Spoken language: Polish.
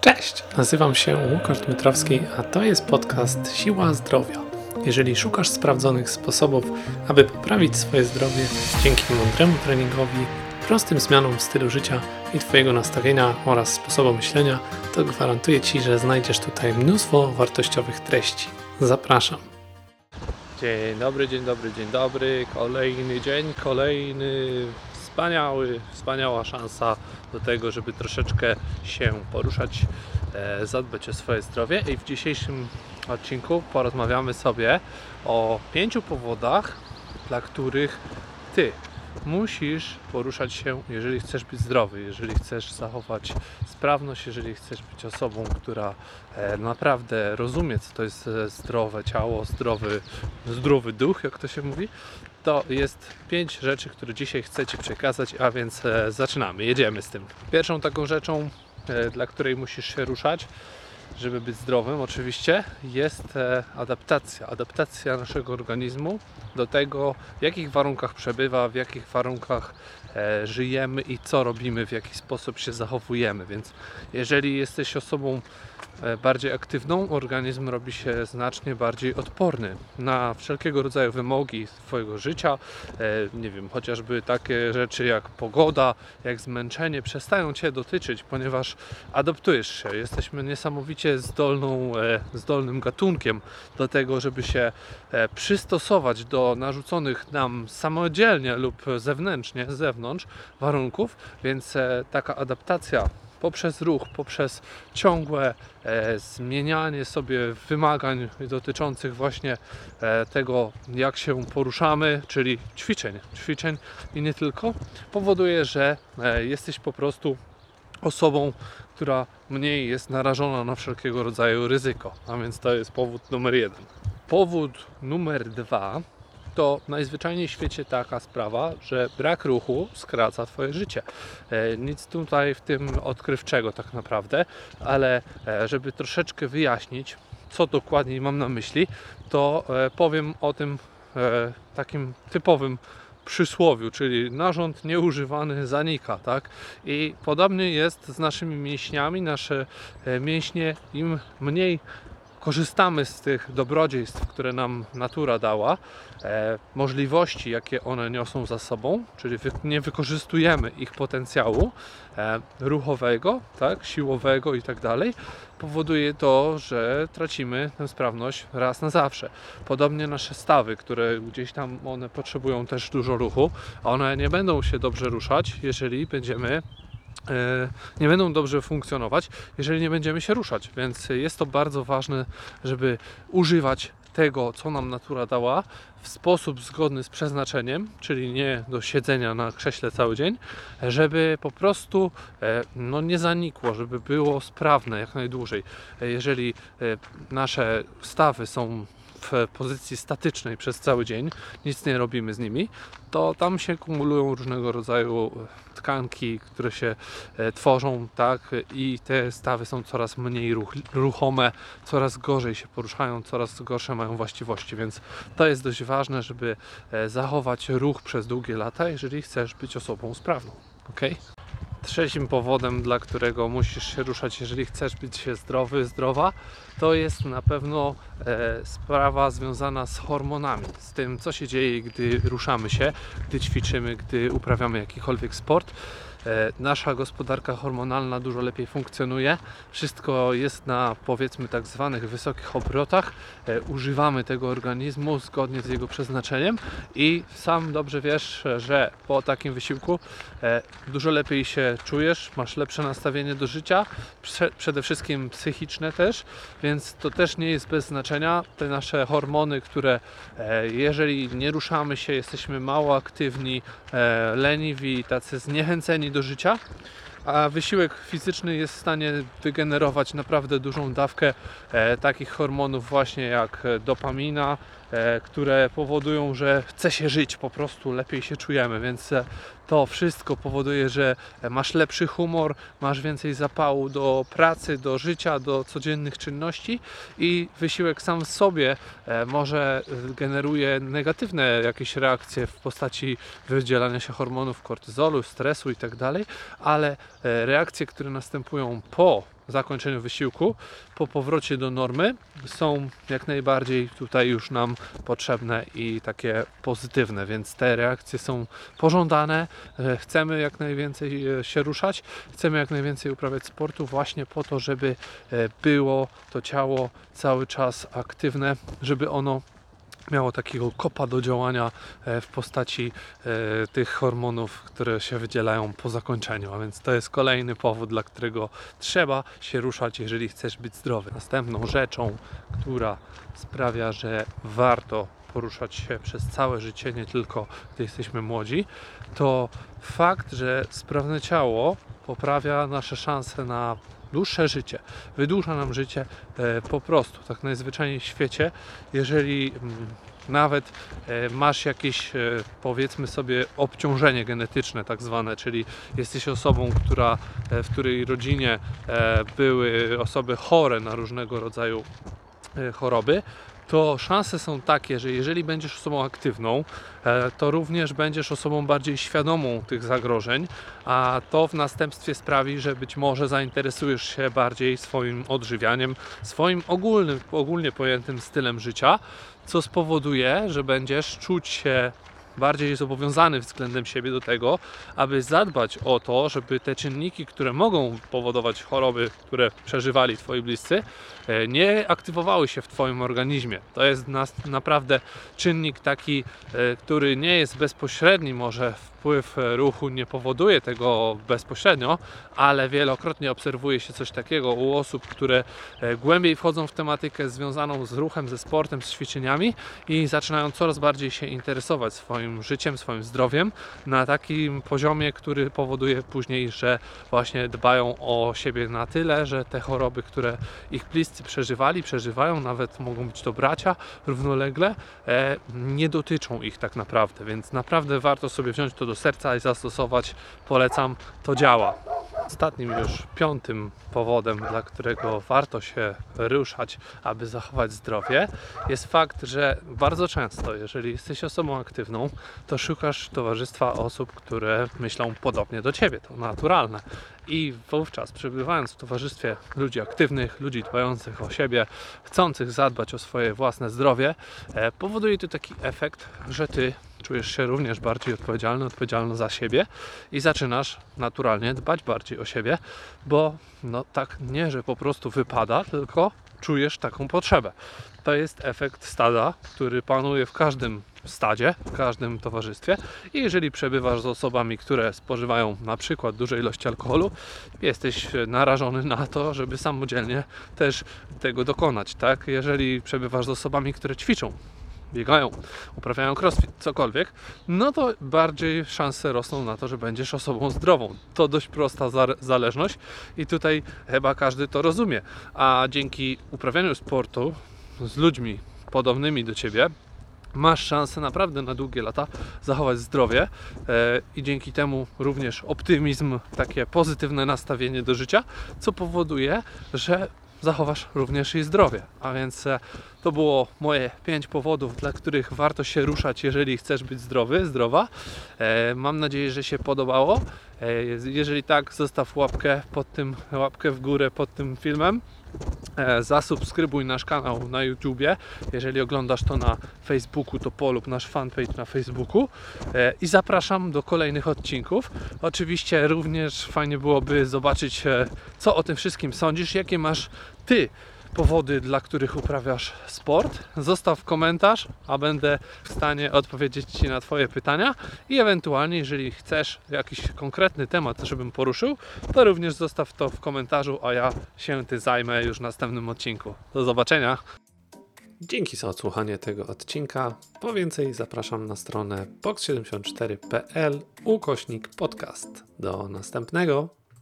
Cześć, nazywam się Łukasz Dmytrowski, a to jest podcast Siła Zdrowia. Jeżeli szukasz sprawdzonych sposobów, aby poprawić swoje zdrowie dzięki mądremu treningowi, prostym zmianom w stylu życia i Twojego nastawienia oraz sposobu myślenia, to gwarantuję Ci, że znajdziesz tutaj mnóstwo wartościowych treści. Zapraszam. Dzień dobry, dzień dobry, dzień dobry. Kolejny dzień, kolejny wspaniały, wspaniała szansa do tego, żeby troszeczkę się poruszać, e, zadbać o swoje zdrowie. I w dzisiejszym odcinku porozmawiamy sobie o pięciu powodach, dla których Ty musisz poruszać się, jeżeli chcesz być zdrowy, jeżeli chcesz zachować sprawność, jeżeli chcesz być osobą, która e, naprawdę rozumie, co to jest e, zdrowe ciało, zdrowy, zdrowy duch, jak to się mówi, to jest pięć rzeczy, które dzisiaj chcę Ci przekazać, a więc e, zaczynamy, jedziemy z tym. Pierwszą taką rzeczą, dla której musisz się ruszać, żeby być zdrowym, oczywiście, jest adaptacja. Adaptacja naszego organizmu do tego, w jakich warunkach przebywa, w jakich warunkach e, żyjemy i co robimy, w jaki sposób się zachowujemy. Więc jeżeli jesteś osobą E, bardziej aktywną, organizm robi się znacznie bardziej odporny na wszelkiego rodzaju wymogi swojego życia. E, nie wiem, chociażby takie rzeczy jak pogoda, jak zmęczenie przestają Cię dotyczyć, ponieważ adaptujesz się. Jesteśmy niesamowicie zdolną, e, zdolnym gatunkiem do tego, żeby się przystosować do narzuconych nam samodzielnie lub zewnętrznie, z zewnątrz warunków, więc taka adaptacja poprzez ruch, poprzez ciągłe e, zmienianie sobie wymagań dotyczących właśnie e, tego, jak się poruszamy, czyli ćwiczeń, ćwiczeń i nie tylko, powoduje, że e, jesteś po prostu osobą, która mniej jest narażona na wszelkiego rodzaju ryzyko. A więc to jest powód numer jeden. Powód numer dwa to najzwyczajniej w świecie taka sprawa, że brak ruchu skraca Twoje życie. E, nic tutaj w tym odkrywczego tak naprawdę, ale e, żeby troszeczkę wyjaśnić, co dokładnie mam na myśli, to e, powiem o tym takim typowym przysłowiu, czyli narząd nieużywany zanika, tak? I podobnie jest z naszymi mięśniami. Nasze mięśnie im mniej korzystamy z tych dobrodziejstw, które nam natura dała, e, możliwości, jakie one niosą za sobą, czyli wy, nie wykorzystujemy ich potencjału e, ruchowego, tak, siłowego i tak dalej, powoduje to, że tracimy tę sprawność raz na zawsze. Podobnie nasze stawy, które gdzieś tam one potrzebują też dużo ruchu, one nie będą się dobrze ruszać, jeżeli będziemy nie będą dobrze funkcjonować, jeżeli nie będziemy się ruszać. Więc jest to bardzo ważne, żeby używać tego, co nam natura dała, w sposób zgodny z przeznaczeniem, czyli nie do siedzenia na krześle cały dzień, żeby po prostu e, no, nie zanikło, żeby było sprawne jak najdłużej. E, jeżeli nasze stawy są w pozycji statycznej przez cały dzień, nic nie robimy z nimi, to tam się kumulują różnego rodzaju tkanki, które się e, tworzą, tak, i te stawy są coraz mniej ruch, ruchome, coraz gorzej się poruszają, coraz gorsze mają właściwości, więc to jest dość ważne, żeby e, zachować ruch przez długie lata, jeżeli chcesz być osobą sprawną. ok? Trzecim powodem, dla którego musisz się ruszać, jeżeli chcesz być zdrowy, zdrowa, to jest na pewno e, sprawa związana z hormonami, z tym, co się dzieje, gdy ruszamy się, gdy ćwiczymy, gdy uprawiamy jakikolwiek sport. E, nasza gospodarka hormonalna dużo lepiej funkcjonuje. Wszystko jest na powiedzmy tak zwanych wysokich obrotach. E, używamy tego organizmu zgodnie z jego przeznaczeniem i sam dobrze wiesz, że po takim wysiłku e, dużo lepiej się czujesz, masz lepsze nastawienie do życia, przede wszystkim psychiczne też, więc to też nie jest bez znaczenia. Te nasze hormony, które jeżeli nie ruszamy się, jesteśmy mało aktywni, leniwi, tacy zniechęceni do życia, a wysiłek fizyczny jest w stanie wygenerować naprawdę dużą dawkę e, takich hormonów właśnie jak dopamina, E, które powodują, że chce się żyć, po prostu lepiej się czujemy, więc e, to wszystko powoduje, że masz lepszy humor, masz więcej zapału do pracy, do życia, do codziennych czynności i wysiłek sam w sobie e, może generuje negatywne jakieś reakcje w postaci wydzielania się hormonów kortyzolu, stresu itd., tak ale reakcje, które następują po zakończeniu wysiłku, po powrocie do normy są jak najbardziej tutaj już nam potrzebne i takie pozytywne, więc te reakcje są pożądane. E, chcemy jak najwięcej e, się ruszać, chcemy jak najwięcej uprawiać sportu właśnie po to, żeby e, było to ciało cały czas aktywne, żeby ono miało takiego kopa do działania w postaci tych hormonów, które się wydzielają po zakończeniu. A więc to jest kolejny powód, dla którego trzeba się ruszać, jeżeli chcesz być zdrowy. Następną rzeczą, która sprawia, że warto poruszać się przez całe życie, nie tylko gdy jesteśmy młodzi, to fakt, że sprawne ciało poprawia nasze szanse na dłuższe życie, wydłuża nam życie e, po prostu, tak najzwyczajniej w świecie, jeżeli mm, nawet e, masz jakieś, e, powiedzmy sobie, obciążenie genetyczne, tak zwane, czyli jesteś osobą, która, w której rodzinie były osoby chore na różnego rodzaju choroby, to szanse są takie, że jeżeli będziesz osobą aktywną, e, to również będziesz osobą bardziej świadomą tych zagrożeń, a to w następstwie sprawi, że być może zainteresujesz się bardziej swoim odżywianiem, swoim ogólnym, ogólnie pojętym stylem życia, co spowoduje, że będziesz czuć się bardziej zobowiązany względem siebie do tego, aby zadbać o to, żeby te czynniki, które mogą powodować choroby, które przeżywali Twoi bliscy, e, nie aktywowały się w Twoim organizmie. To jest naprawdę czynnik taki, e, który nie jest bezpośredni może wpływ ruchu nie powoduje tego bezpośrednio, ale wielokrotnie obserwuje się coś takiego u osób, które e, głębiej wchodzą w tematykę związaną z ruchem, ze sportem, z ćwiczeniami i zaczynają coraz bardziej się interesować swoim życiem, swoim zdrowiem na takim poziomie, który powoduje później, że właśnie dbają o siebie na tyle, że te choroby, które ich bliscy przeżywali, przeżywają, nawet mogą być to bracia równolegle, e, nie dotyczą ich tak naprawdę, więc naprawdę warto sobie wziąć to do serca i zastosować. Polecam, to działa. Ostatnim już piątym powodem, dla którego warto się ruszać, aby zachować zdrowie, jest fakt, że bardzo często, jeżeli jesteś osobą aktywną, to szukasz towarzystwa osób, które myślą podobnie do ciebie. To naturalne. I wówczas, przebywając w towarzystwie ludzi aktywnych, ludzi dbających o siebie, chcących zadbać o swoje własne zdrowie, e, powoduje to taki efekt, że ty czujesz się również bardziej odpowiedzialny, odpowiedzialny za siebie i zaczynasz naturalnie dbać bardziej o siebie, bo no tak nie, że po prostu wypada, tylko czujesz taką potrzebę. To jest efekt stada, który panuje w każdym stadzie, w każdym towarzystwie i jeżeli przebywasz z osobami, które spożywają na przykład duże ilości alkoholu, jesteś narażony na to, żeby samodzielnie też tego dokonać, tak? Jeżeli przebywasz z osobami, które ćwiczą, biegają, uprawiają crossfit, cokolwiek, no to bardziej szanse rosną na to, że będziesz osobą zdrową. To dość prosta zależność i tutaj chyba każdy to rozumie. A dzięki uprawianiu sportu z ludźmi podobnymi do ciebie, masz szansę naprawdę na długie lata zachować zdrowie e, i dzięki temu również optymizm, takie pozytywne nastawienie do życia, co powoduje, że zachowasz również i zdrowie. A więc e, to było moje pięć powodów, dla których warto się ruszać, jeżeli chcesz być zdrowy, zdrowa. E, mam nadzieję, że się podobało. E, jeżeli tak, zostaw łapkę pod tym, łapkę w górę pod tym filmem. Zasubskrybuj nasz kanał na YouTubie. Jeżeli oglądasz to na Facebooku, to polub nasz fanpage na Facebooku. I zapraszam do kolejnych odcinków. Oczywiście również fajnie byłoby zobaczyć, co o tym wszystkim sądzisz, jakie masz Ty powody, dla których uprawiasz sport. Zostaw komentarz, a będę w stanie odpowiedzieć Ci na Twoje pytania i ewentualnie, jeżeli chcesz jakiś konkretny temat, żebym poruszył, to również zostaw to w komentarzu, a ja się Ty zajmę już w następnym odcinku. Do zobaczenia! Dzięki za odsłuchanie tego odcinka. Po więcej zapraszam na stronę box74.pl ukośnik podcast. Do następnego.